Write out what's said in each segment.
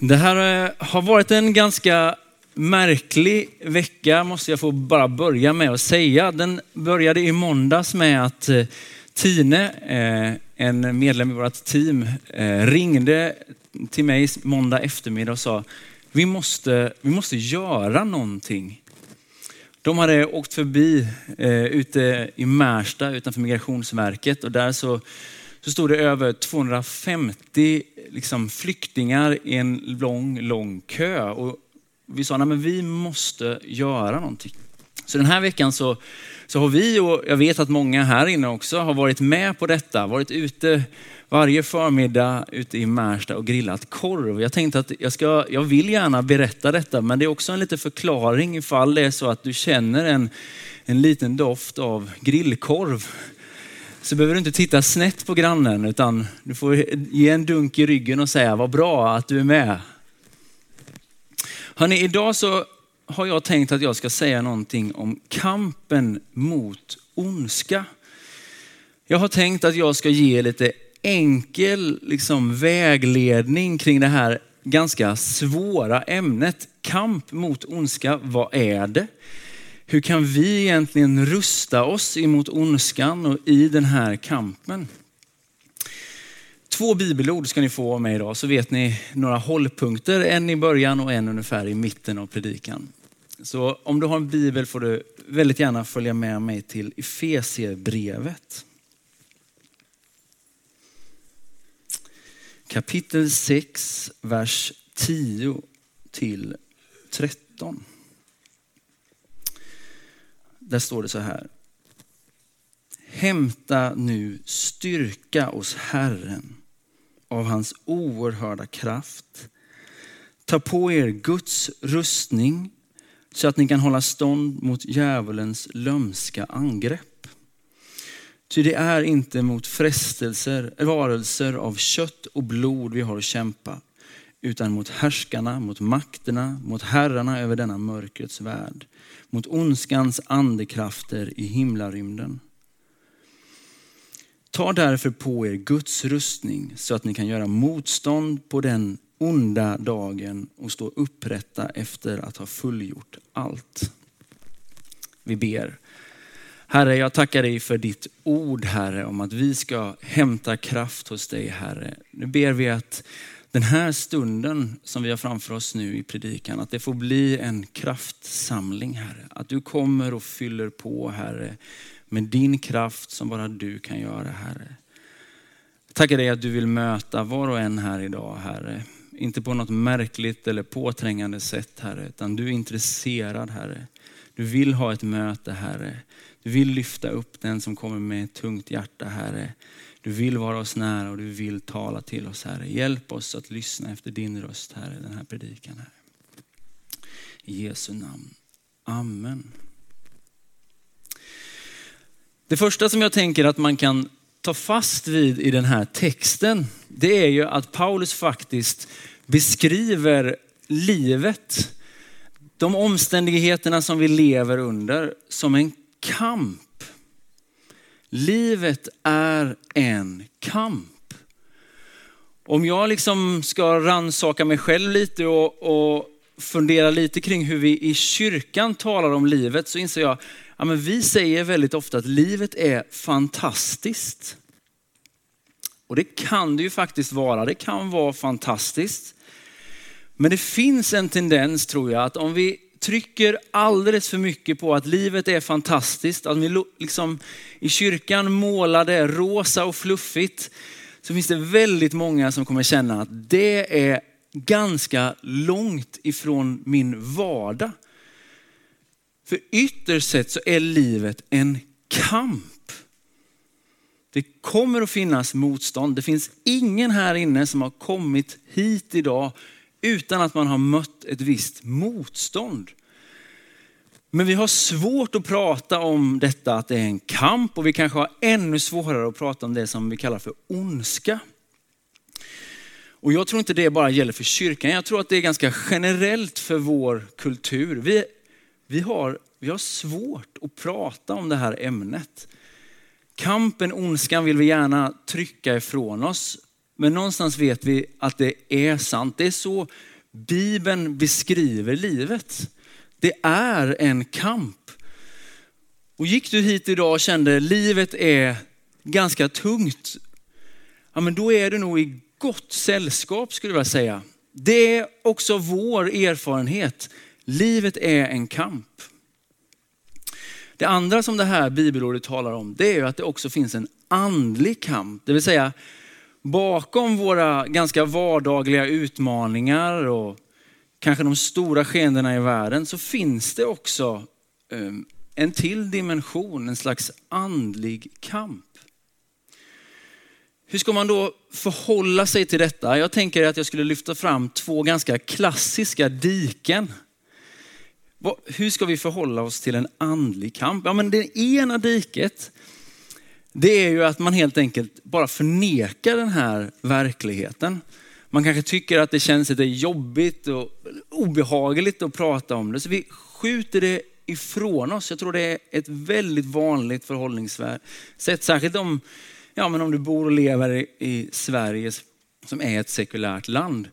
Det här eh, har varit en ganska märklig vecka, måste jag få bara börja med att säga. Den började i måndags med att eh, Tine, eh, en medlem i vårt team, ringde till mig måndag eftermiddag och sa, vi måste, vi måste göra någonting. De hade åkt förbi ute i Märsta utanför Migrationsverket och där så så stod det över 250 liksom, flyktingar i en lång, lång kö. Och vi sa, att vi måste göra någonting. Så den här veckan så, så har vi, och jag vet att många här inne också, har varit med på detta. Varit ute varje förmiddag ute i Märsta och grillat korv. Jag tänkte att jag, ska, jag vill gärna berätta detta, men det är också en liten förklaring ifall det är så att du känner en, en liten doft av grillkorv så behöver du inte titta snett på grannen utan du får ge en dunk i ryggen och säga vad bra att du är med. Hörrni, idag så har jag tänkt att jag ska säga någonting om kampen mot ondska. Jag har tänkt att jag ska ge lite enkel liksom, vägledning kring det här ganska svåra ämnet. Kamp mot ondska, vad är det? Hur kan vi egentligen rusta oss emot ondskan och i den här kampen? Två bibelord ska ni få av mig idag, så vet ni några hållpunkter. En i början och en ungefär i mitten av predikan. Så om du har en bibel får du väldigt gärna följa med mig till Efesierbrevet. Kapitel 6, vers 10 till 13. Där står det så här. Hämta nu styrka hos Herren av hans oerhörda kraft. Ta på er Guds rustning så att ni kan hålla stånd mot djävulens lömska angrepp. Ty det är inte mot frestelser, varelser av kött och blod vi har att kämpa, utan mot härskarna, mot makterna, mot herrarna över denna mörkrets värld, mot ondskans andekrafter i himlarymden. Ta därför på er Guds rustning så att ni kan göra motstånd på den onda dagen och stå upprätta efter att ha fullgjort allt. Vi ber. Herre, jag tackar dig för ditt ord, Herre, om att vi ska hämta kraft hos dig, Herre. Nu ber vi att den här stunden som vi har framför oss nu i predikan, att det får bli en kraftsamling Herre. Att du kommer och fyller på Herre med din kraft som bara du kan göra Herre. Tackar dig att du vill möta var och en här idag Herre. Inte på något märkligt eller påträngande sätt Herre, utan du är intresserad Herre. Du vill ha ett möte Herre. Du vill lyfta upp den som kommer med ett tungt hjärta Herre. Du vill vara oss nära och du vill tala till oss Herre. Hjälp oss att lyssna efter din röst Herre, den här predikan Herre. I Jesu namn. Amen. Det första som jag tänker att man kan ta fast vid i den här texten, det är ju att Paulus faktiskt beskriver livet, de omständigheterna som vi lever under som en kamp Livet är en kamp. Om jag liksom ska ransaka mig själv lite och, och fundera lite kring hur vi i kyrkan talar om livet så inser jag, ja men vi säger väldigt ofta att livet är fantastiskt. Och det kan det ju faktiskt vara, det kan vara fantastiskt. Men det finns en tendens tror jag att om vi trycker alldeles för mycket på att livet är fantastiskt, att vi liksom i kyrkan målar det rosa och fluffigt, så finns det väldigt många som kommer känna att det är ganska långt ifrån min vardag. För ytterst sett så är livet en kamp. Det kommer att finnas motstånd. Det finns ingen här inne som har kommit hit idag utan att man har mött ett visst motstånd. Men vi har svårt att prata om detta att det är en kamp och vi kanske har ännu svårare att prata om det som vi kallar för ondska. Och jag tror inte det bara gäller för kyrkan, jag tror att det är ganska generellt för vår kultur. Vi, vi, har, vi har svårt att prata om det här ämnet. Kampen, ondskan vill vi gärna trycka ifrån oss. Men någonstans vet vi att det är sant. Det är så Bibeln beskriver livet. Det är en kamp. Och gick du hit idag och kände att livet är ganska tungt, ja men då är du nog i gott sällskap skulle jag säga. Det är också vår erfarenhet. Livet är en kamp. Det andra som det här bibelordet talar om, det är att det också finns en andlig kamp. Det vill säga bakom våra ganska vardagliga utmaningar och kanske de stora skeendena i världen så finns det också ehm, en till dimension, en slags andlig kamp. Hur ska man då förhålla sig till detta? Jag tänker att jag skulle lyfta fram två ganska klassiska diken. Hur ska vi förhålla oss till en andlig kamp? Ja, men det ena diket, det är ju att man helt enkelt bara förnekar den här verkligheten. Man kanske tycker att det känns lite jobbigt och obehagligt att prata om det, så vi skjuter det ifrån oss. Jag tror det är ett väldigt vanligt förhållningssätt, särskilt om, ja, men om du bor och lever i Sverige som är ett sekulärt land.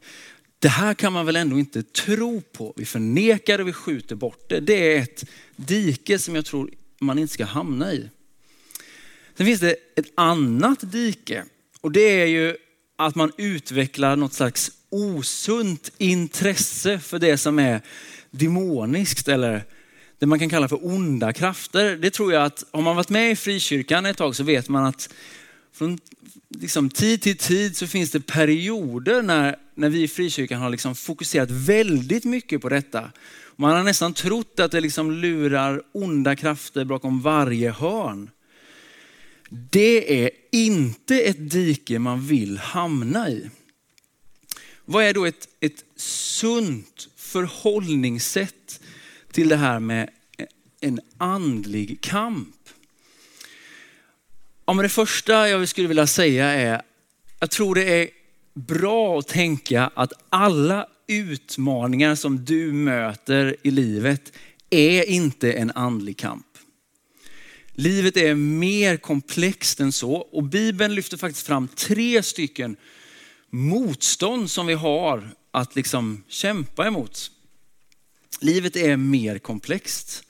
Det här kan man väl ändå inte tro på. Vi förnekar och vi skjuter bort det. Det är ett dike som jag tror man inte ska hamna i. Sen finns det ett annat dike och det är ju att man utvecklar något slags osunt intresse för det som är demoniskt eller det man kan kalla för onda krafter. Det tror jag att om man varit med i frikyrkan ett tag så vet man att från liksom, tid till tid så finns det perioder när, när vi i frikyrkan har liksom fokuserat väldigt mycket på detta. Man har nästan trott att det liksom lurar onda krafter bakom varje hörn. Det är inte ett dike man vill hamna i. Vad är då ett, ett sunt förhållningssätt till det här med en andlig kamp? Ja, men det första jag skulle vilja säga är, jag tror det är bra att tänka att alla utmaningar som du möter i livet är inte en andlig kamp. Livet är mer komplext än så och Bibeln lyfter faktiskt fram tre stycken motstånd som vi har att liksom kämpa emot. Livet är mer komplext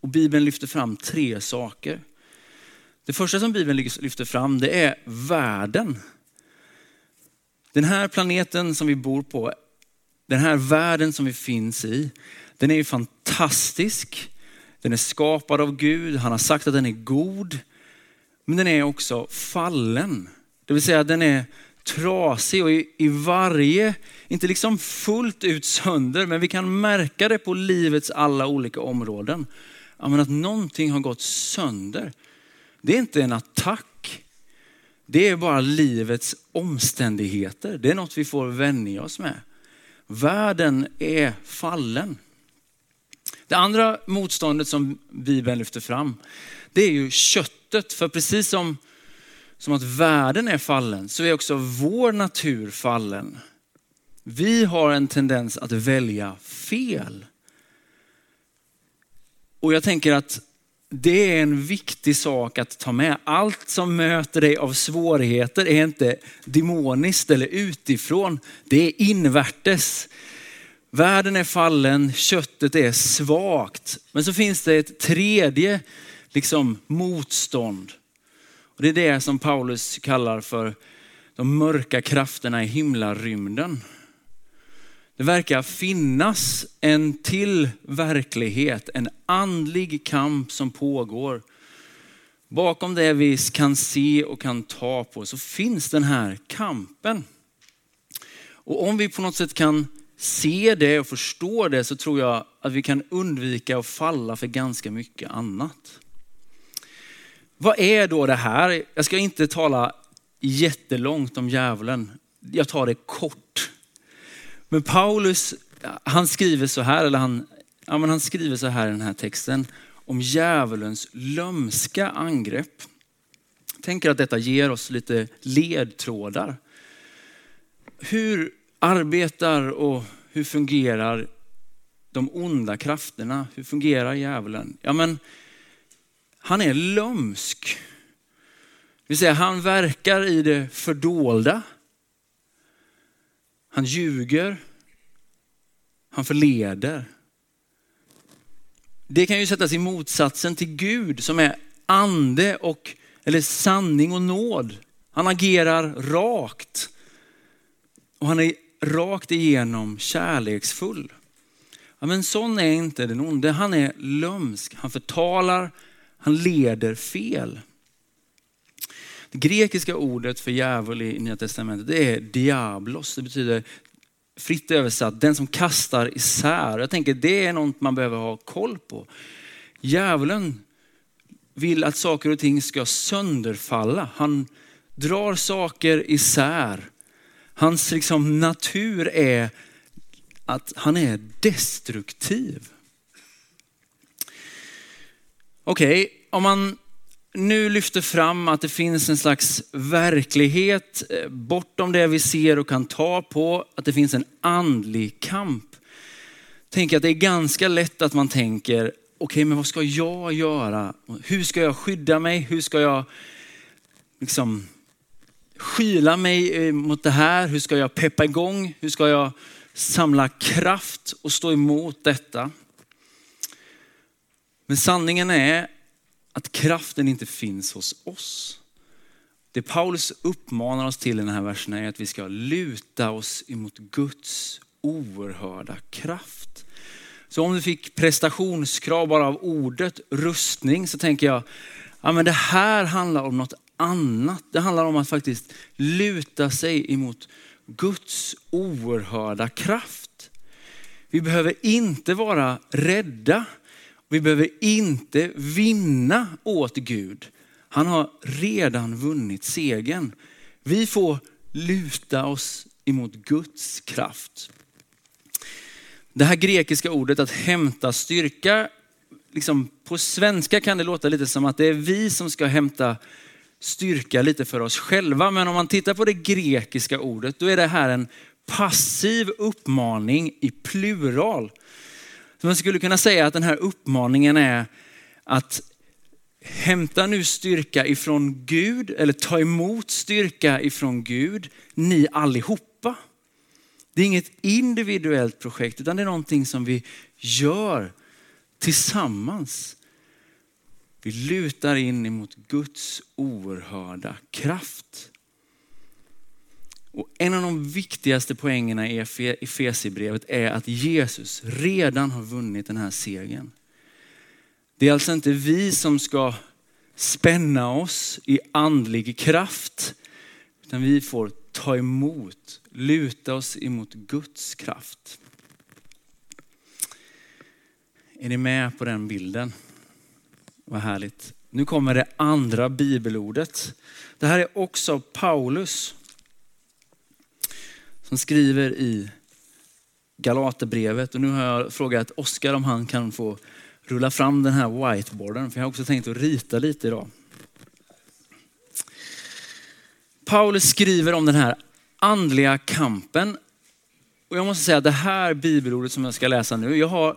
och Bibeln lyfter fram tre saker. Det första som Bibeln lyfter fram det är världen. Den här planeten som vi bor på, den här världen som vi finns i, den är ju fantastisk. Den är skapad av Gud, han har sagt att den är god. Men den är också fallen. Det vill säga den är trasig och i, i varje, inte liksom fullt ut sönder, men vi kan märka det på livets alla olika områden. att någonting har gått sönder. Det är inte en attack. Det är bara livets omständigheter. Det är något vi får vänja oss med. Världen är fallen. Det andra motståndet som Bibeln lyfter fram, det är ju köttet. För precis som, som att världen är fallen så är också vår natur fallen. Vi har en tendens att välja fel. Och jag tänker att det är en viktig sak att ta med. Allt som möter dig av svårigheter är inte demoniskt eller utifrån. Det är invärtes. Världen är fallen, köttet är svagt. Men så finns det ett tredje liksom, motstånd. Och det är det som Paulus kallar för de mörka krafterna i himlarymden. Det verkar finnas en till verklighet, en andlig kamp som pågår. Bakom det vi kan se och kan ta på så finns den här kampen. Och om vi på något sätt kan se det och förstå det så tror jag att vi kan undvika att falla för ganska mycket annat. Vad är då det här? Jag ska inte tala jättelångt om djävulen. Jag tar det kort. Men Paulus, han skriver så här, eller han, ja, men han skriver så här i den här texten om djävulens lömska angrepp. Jag tänker att detta ger oss lite ledtrådar. Hur arbetar och hur fungerar de onda krafterna? Hur fungerar djävulen? Ja, men han är lömsk. Det vill säga han verkar i det fördolda. Han ljuger. Han förleder. Det kan ju sättas i motsatsen till Gud som är ande och, eller sanning och nåd. Han agerar rakt. Och han är rakt igenom kärleksfull. Ja, men sån är inte den onde. Han är lömsk. Han förtalar, han leder fel. Det grekiska ordet för djävul i Nya Testamentet det är diablos. Det betyder fritt översatt, den som kastar isär. Jag tänker det är något man behöver ha koll på. Djävulen vill att saker och ting ska sönderfalla. Han drar saker isär. Hans liksom natur är att han är destruktiv. Okej, okay, om man nu lyfter fram att det finns en slags verklighet eh, bortom det vi ser och kan ta på, att det finns en andlig kamp. Tänk att det är ganska lätt att man tänker, okej okay, men vad ska jag göra? Hur ska jag skydda mig? Hur ska jag liksom skyla mig eh, mot det här? Hur ska jag peppa igång? Hur ska jag samla kraft och stå emot detta? Men sanningen är att kraften inte finns hos oss. Det Paulus uppmanar oss till i den här versen är att vi ska luta oss emot Guds oerhörda kraft. Så om du fick prestationskrav bara av ordet rustning så tänker jag, ja men det här handlar om något annat. Det handlar om att faktiskt luta sig emot Guds oerhörda kraft. Vi behöver inte vara rädda vi behöver inte vinna åt Gud. Han har redan vunnit segern. Vi får luta oss emot Guds kraft. Det här grekiska ordet att hämta styrka, liksom på svenska kan det låta lite som att det är vi som ska hämta styrka lite för oss själva. Men om man tittar på det grekiska ordet, då är det här en passiv uppmaning i plural. Så man skulle kunna säga att den här uppmaningen är att hämta nu styrka ifrån Gud, eller ta emot styrka ifrån Gud, ni allihopa. Det är inget individuellt projekt utan det är någonting som vi gör tillsammans. Vi lutar in emot Guds oerhörda kraft. Och en av de viktigaste poängerna i Efesierbrevet är att Jesus redan har vunnit den här segern. Det är alltså inte vi som ska spänna oss i andlig kraft, utan vi får ta emot, luta oss emot Guds kraft. Är ni med på den bilden? Vad härligt. Nu kommer det andra bibelordet. Det här är också Paulus som skriver i Galaterbrevet. Och nu har jag frågat Oskar om han kan få rulla fram den här whiteboarden, för jag har också tänkt att rita lite idag. Paulus skriver om den här andliga kampen. Och jag måste säga att det här bibelordet som jag ska läsa nu, jag har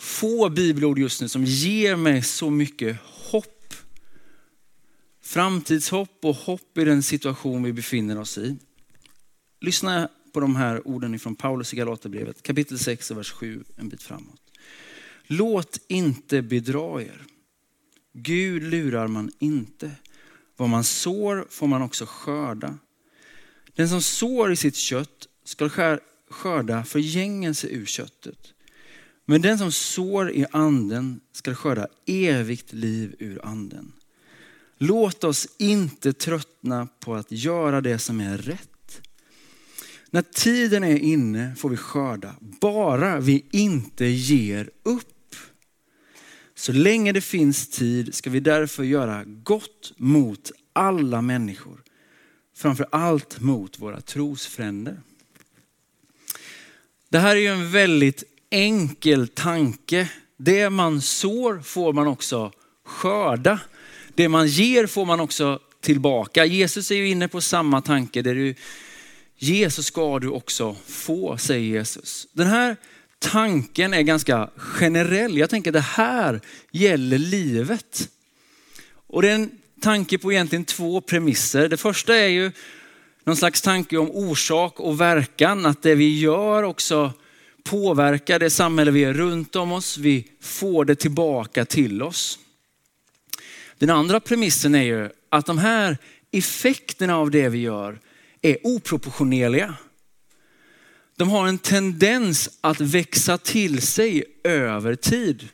få bibelord just nu som ger mig så mycket hopp. Framtidshopp och hopp i den situation vi befinner oss i. Lyssna på de här orden från Paulus i Galaterbrevet, kapitel 6 och vers 7, en bit framåt. Låt inte bedra er. Gud lurar man inte. Vad man sår får man också skörda. Den som sår i sitt kött ska skörda förgängelse ur köttet. Men den som sår i anden ska skörda evigt liv ur anden. Låt oss inte tröttna på att göra det som är rätt. När tiden är inne får vi skörda, bara vi inte ger upp. Så länge det finns tid ska vi därför göra gott mot alla människor. Framför allt mot våra trosfränder. Det här är ju en väldigt enkel tanke. Det man sår får man också skörda. Det man ger får man också tillbaka. Jesus är ju inne på samma tanke. Där du Jesus ska du också få, säger Jesus. Den här tanken är ganska generell. Jag tänker det här gäller livet. Och det är en tanke på egentligen två premisser. Det första är ju någon slags tanke om orsak och verkan, att det vi gör också påverkar det samhälle vi är runt om oss. Vi får det tillbaka till oss. Den andra premissen är ju att de här effekterna av det vi gör är oproportionerliga. De har en tendens att växa till sig över tid.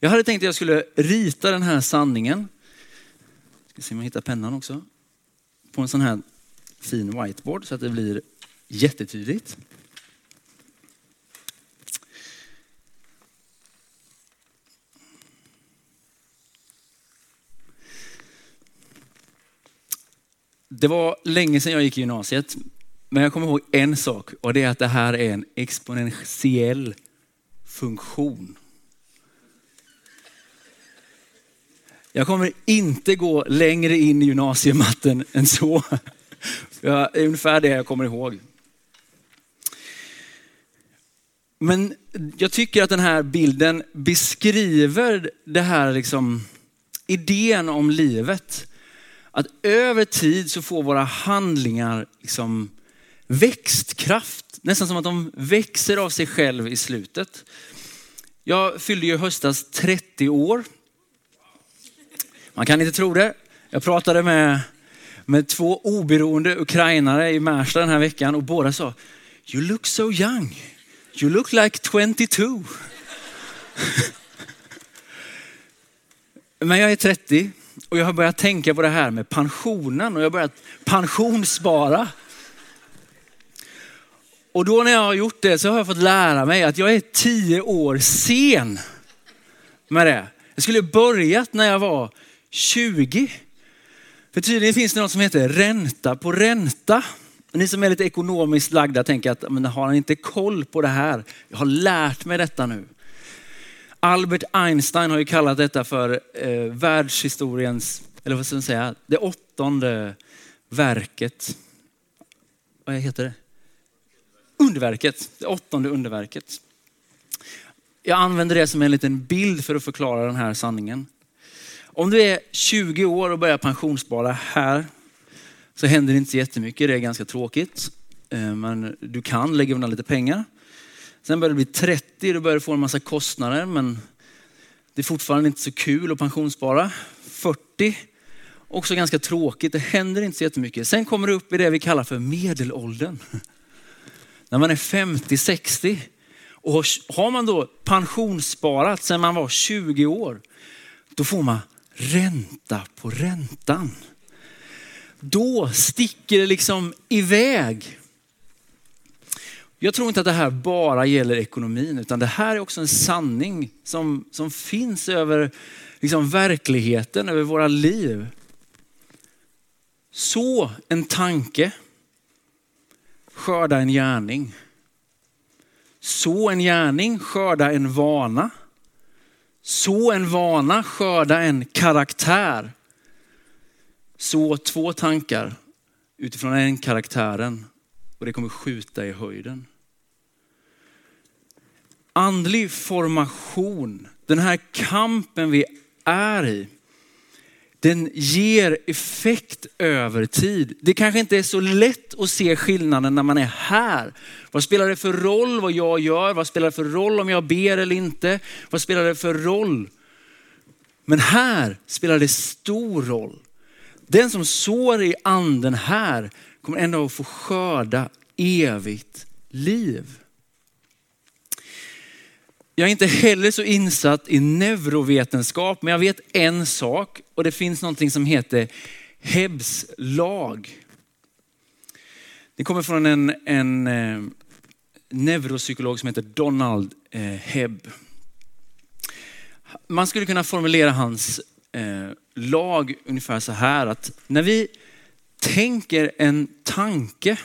Jag hade tänkt att jag skulle rita den här sanningen. Ska se om jag hittar pennan också. På en sån här fin whiteboard så att det blir jättetydligt. Det var länge sedan jag gick i gymnasiet, men jag kommer ihåg en sak och det är att det här är en exponentiell funktion. Jag kommer inte gå längre in i gymnasiematten än så. Det är ungefär det jag kommer ihåg. Men jag tycker att den här bilden beskriver det här liksom, idén om livet. Att över tid så får våra handlingar liksom växtkraft. Nästan som att de växer av sig själv i slutet. Jag fyllde ju höstas 30 år. Man kan inte tro det. Jag pratade med, med två oberoende ukrainare i Märsta den här veckan och båda sa, you look so young. You look like 22. Men jag är 30 och jag har börjat tänka på det här med pensionen och jag har börjat pensionsspara. Och då när jag har gjort det så har jag fått lära mig att jag är tio år sen med det. Jag skulle börjat när jag var 20. För tydligen finns det något som heter ränta på ränta. Ni som är lite ekonomiskt lagda tänker att, men har han inte koll på det här? Jag har lärt mig detta nu. Albert Einstein har ju kallat detta för eh, världshistoriens, eller vad ska man säga, det åttonde verket. Vad heter det? Underverket, det åttonde underverket. Jag använder det som en liten bild för att förklara den här sanningen. Om du är 20 år och börjar pensionsspara här så händer det inte så jättemycket. Det är ganska tråkigt. Eh, men du kan lägga undan lite pengar. Sen börjar det bli 30, då börjar du få en massa kostnader men det är fortfarande inte så kul att pensionsspara. 40, också ganska tråkigt. Det händer inte så jättemycket. Sen kommer du upp i det vi kallar för medelåldern. När man är 50-60 och har man då pensionssparat sedan man var 20 år, då får man ränta på räntan. Då sticker det liksom iväg. Jag tror inte att det här bara gäller ekonomin, utan det här är också en sanning som, som finns över liksom verkligheten, över våra liv. Så en tanke, skörda en gärning. Så en gärning, skörda en vana. Så en vana, skörda en karaktär. Så två tankar utifrån en karaktären och det kommer skjuta i höjden. Andlig formation, den här kampen vi är i, den ger effekt över tid. Det kanske inte är så lätt att se skillnaden när man är här. Vad spelar det för roll vad jag gör? Vad spelar det för roll om jag ber eller inte? Vad spelar det för roll? Men här spelar det stor roll. Den som sår i anden här kommer ändå att få skörda evigt liv. Jag är inte heller så insatt i neurovetenskap, men jag vet en sak och det finns någonting som heter Hebbs lag. Det kommer från en, en eh, neuropsykolog som heter Donald eh, Hebb. Man skulle kunna formulera hans eh, lag ungefär så här att när vi tänker en tanke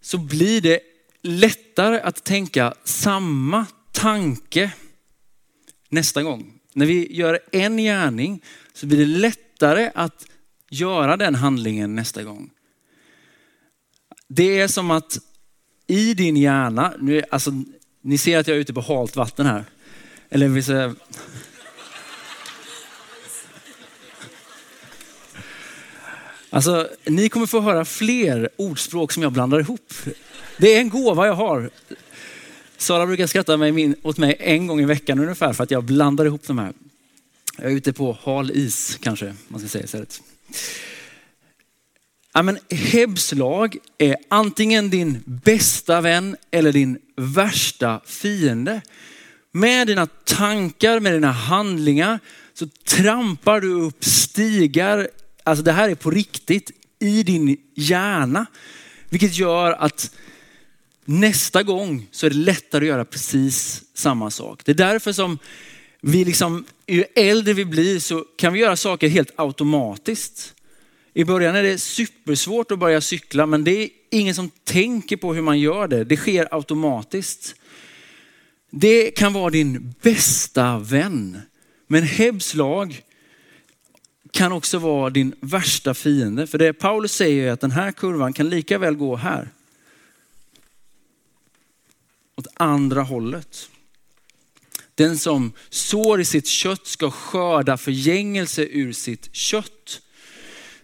så blir det lättare att tänka samma tanke nästa gång. När vi gör en gärning så blir det lättare att göra den handlingen nästa gång. Det är som att i din hjärna, nu, alltså, ni ser att jag är ute på halt vatten här. Eller vill säga, Alltså, ni kommer få höra fler ordspråk som jag blandar ihop. Det är en gåva jag har. Sara brukar skratta mig, åt mig en gång i veckan ungefär för att jag blandar ihop de här. Jag är ute på hal is kanske man ska säga istället. Ja, men Hebs lag är antingen din bästa vän eller din värsta fiende. Med dina tankar, med dina handlingar så trampar du upp stigar. Alltså det här är på riktigt i din hjärna. Vilket gör att nästa gång så är det lättare att göra precis samma sak. Det är därför som vi liksom, ju äldre vi blir så kan vi göra saker helt automatiskt. I början är det supersvårt att börja cykla men det är ingen som tänker på hur man gör det. Det sker automatiskt. Det kan vara din bästa vän. Men Hebs lag kan också vara din värsta fiende. För det Paulus säger är att den här kurvan kan lika väl gå här. Åt andra hållet. Den som sår i sitt kött ska skörda förgängelse ur sitt kött.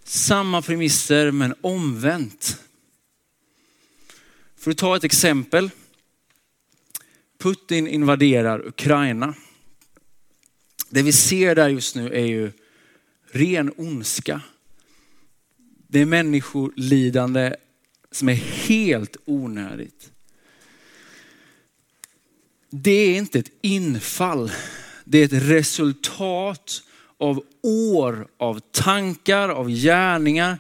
Samma premisser men omvänt. För att ta ett exempel. Putin invaderar Ukraina. Det vi ser där just nu är ju ren ondska. Det är människolidande som är helt onödigt. Det är inte ett infall. Det är ett resultat av år av tankar, av gärningar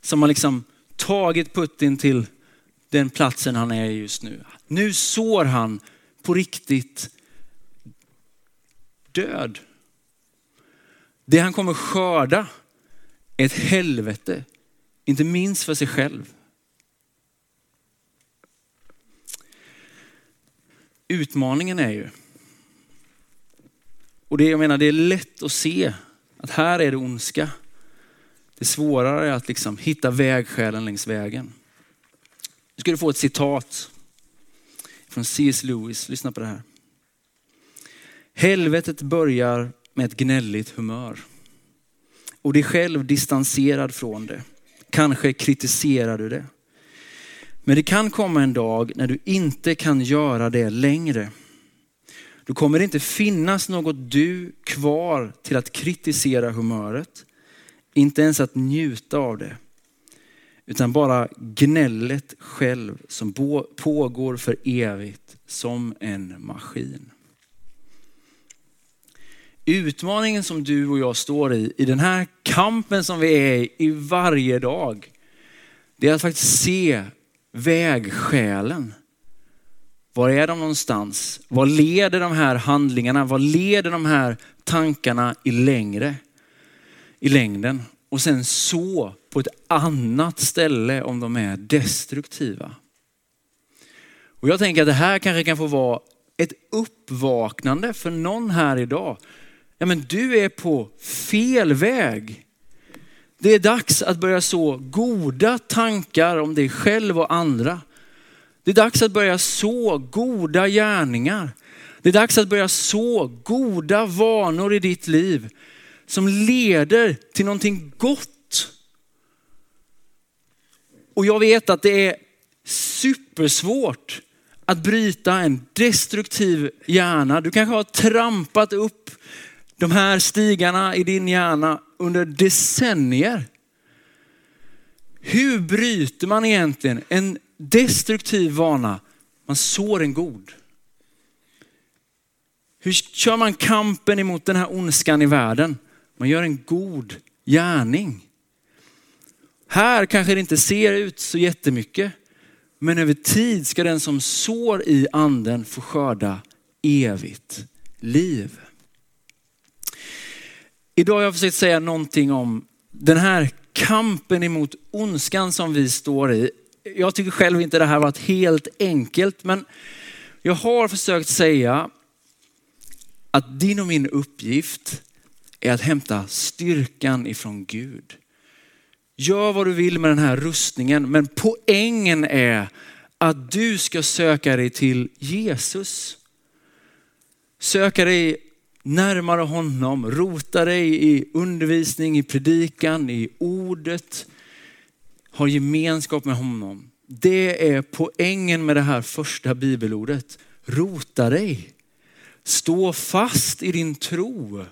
som har liksom tagit Putin till den platsen han är just nu. Nu sår han på riktigt död. Det han kommer skörda är ett helvete, inte minst för sig själv. Utmaningen är ju, och det, jag menar, det är lätt att se att här är det ondska. Det svårare är att liksom hitta vägskälen längs vägen. Nu ska du få ett citat från C.S. Lewis. Lyssna på det här. Helvetet börjar med ett gnälligt humör. Och dig själv distanserad från det. Kanske kritiserar du det. Men det kan komma en dag när du inte kan göra det längre. Då kommer det inte finnas något du kvar till att kritisera humöret. Inte ens att njuta av det. Utan bara gnället själv som pågår för evigt som en maskin. Utmaningen som du och jag står i, i den här kampen som vi är i varje dag, det är att faktiskt se vägskälen. Var är de någonstans? Vad leder de här handlingarna? Vad leder de här tankarna i längre? I längden? Och sen så på ett annat ställe om de är destruktiva. Och jag tänker att det här kanske kan få vara ett uppvaknande för någon här idag. Ja men du är på fel väg. Det är dags att börja så goda tankar om dig själv och andra. Det är dags att börja så goda gärningar. Det är dags att börja så goda vanor i ditt liv som leder till någonting gott. Och jag vet att det är supersvårt att bryta en destruktiv hjärna. Du kanske har trampat upp de här stigarna i din hjärna under decennier. Hur bryter man egentligen en destruktiv vana? Man sår en god. Hur kör man kampen emot den här ondskan i världen? Man gör en god gärning. Här kanske det inte ser ut så jättemycket, men över tid ska den som sår i anden få skörda evigt liv. Idag har jag försökt säga någonting om den här kampen emot ondskan som vi står i. Jag tycker själv inte det här varit helt enkelt, men jag har försökt säga att din och min uppgift är att hämta styrkan ifrån Gud. Gör vad du vill med den här rustningen, men poängen är att du ska söka dig till Jesus. Söka dig närmare honom, rota dig i undervisning, i predikan, i ordet. Ha gemenskap med honom. Det är poängen med det här första bibelordet. Rota dig. Stå fast i din tro.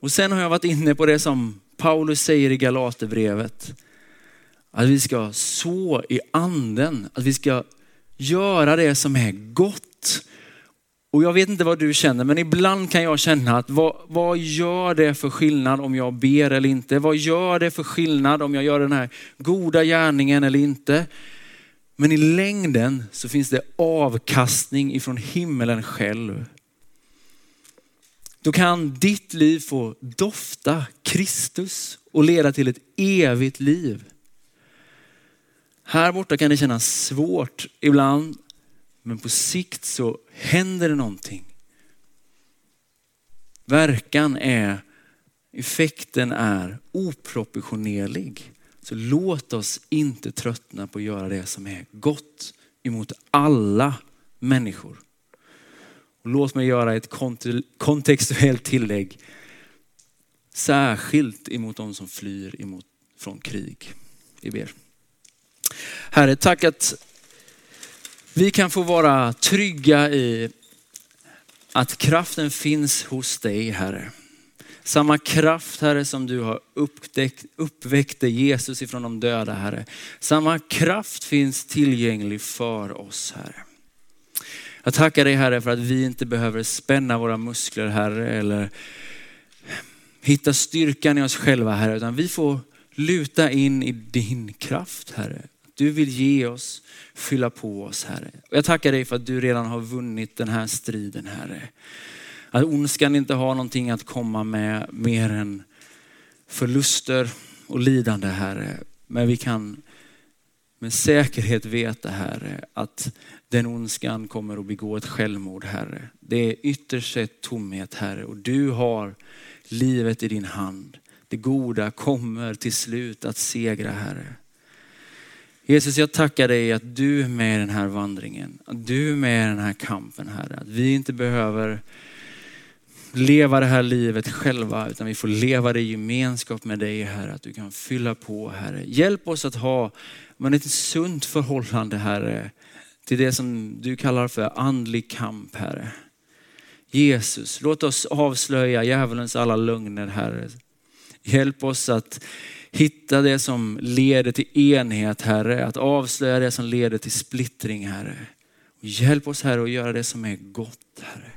Och sen har jag varit inne på det som Paulus säger i Galaterbrevet. Att vi ska så i anden, att vi ska göra det som är gott. Och jag vet inte vad du känner, men ibland kan jag känna att vad, vad gör det för skillnad om jag ber eller inte? Vad gör det för skillnad om jag gör den här goda gärningen eller inte? Men i längden så finns det avkastning ifrån himmelen själv. Då kan ditt liv få dofta Kristus och leda till ett evigt liv. Här borta kan det kännas svårt ibland, men på sikt så händer det någonting. Verkan är, effekten är oproportionerlig. Så låt oss inte tröttna på att göra det som är gott emot alla människor. Och låt mig göra ett kontextuellt tillägg. Särskilt emot de som flyr emot, från krig. Vi ber. Herre, tack att vi kan få vara trygga i att kraften finns hos dig, Herre. Samma kraft, Herre, som du har upptäckt, uppväckte Jesus ifrån de döda, Herre. Samma kraft finns tillgänglig för oss, Herre. Jag tackar dig, Herre, för att vi inte behöver spänna våra muskler, Herre, eller hitta styrkan i oss själva, Herre, utan vi får luta in i din kraft, Herre. Du vill ge oss, fylla på oss Herre. Jag tackar dig för att du redan har vunnit den här striden Herre. Att ondskan inte har någonting att komma med mer än förluster och lidande Herre. Men vi kan med säkerhet veta Herre att den ondskan kommer att begå ett självmord Herre. Det är ytterst sett tomhet Herre och du har livet i din hand. Det goda kommer till slut att segra Herre. Jesus, jag tackar dig att du är med i den här vandringen. Att du är med i den här kampen, Herre. Att vi inte behöver leva det här livet själva, utan vi får leva det i gemenskap med dig, Herre. Att du kan fylla på, Herre. Hjälp oss att ha men ett sunt förhållande, Herre, till det som du kallar för andlig kamp, Herre. Jesus, låt oss avslöja djävulens alla lögner, Herre. Hjälp oss att hitta det som leder till enhet, Herre. Att avslöja det som leder till splittring, Herre. Hjälp oss, Herre, att göra det som är gott, Herre.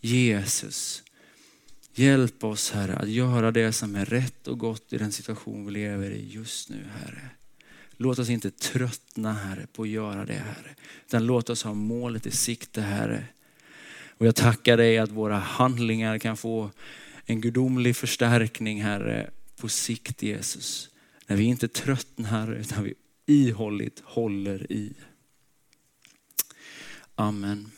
Jesus, hjälp oss, Herre, att göra det som är rätt och gott i den situation vi lever i just nu, Herre. Låt oss inte tröttna, Herre, på att göra det, Herre. Utan låt oss ha målet i sikte, Herre. Och jag tackar dig att våra handlingar kan få en gudomlig förstärkning, Herre, på sikt Jesus. När vi inte tröttnar utan vi ihålligt håller i. Amen.